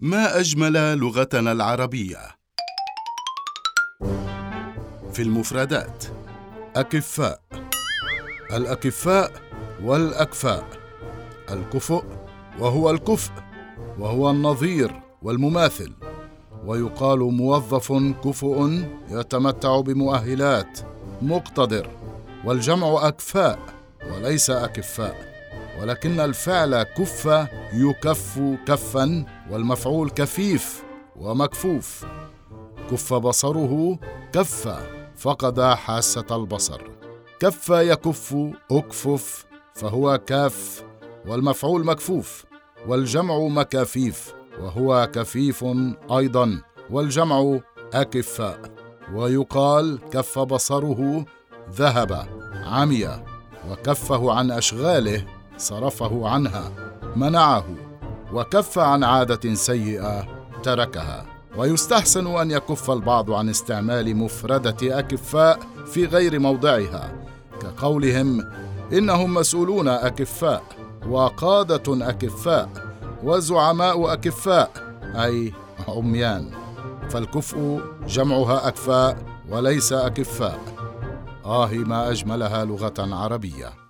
ما أجمل لغتنا العربية؟ في المفردات أكفاء الأكفاء والأكفاء الكفؤ وهو الكفء وهو النظير والمماثل ويقال موظف كفؤ يتمتع بمؤهلات مقتدر والجمع أكفاء وليس أكفاء. ولكن الفعل كف يكف كفا والمفعول كفيف ومكفوف. كف بصره كف فقد حاسة البصر. كف يكف أكفف فهو كاف والمفعول مكفوف. والجمع مكافيف وهو كفيف أيضا. والجمع اكفاء ويقال كف بصره ذهب عمي وكفه عن أشغاله صرفه عنها منعه وكف عن عادة سيئة تركها. ويستحسن أن يكف البعض عن استعمال مفردة أكفاء في غير موضعها كقولهم إنهم مسؤولون أكفاء وقادة أكفاء وزعماء أكفاء أي عميان. فالكفء جمعها أكفاء وليس أكفاء. آه ما أجملها لغة عربية.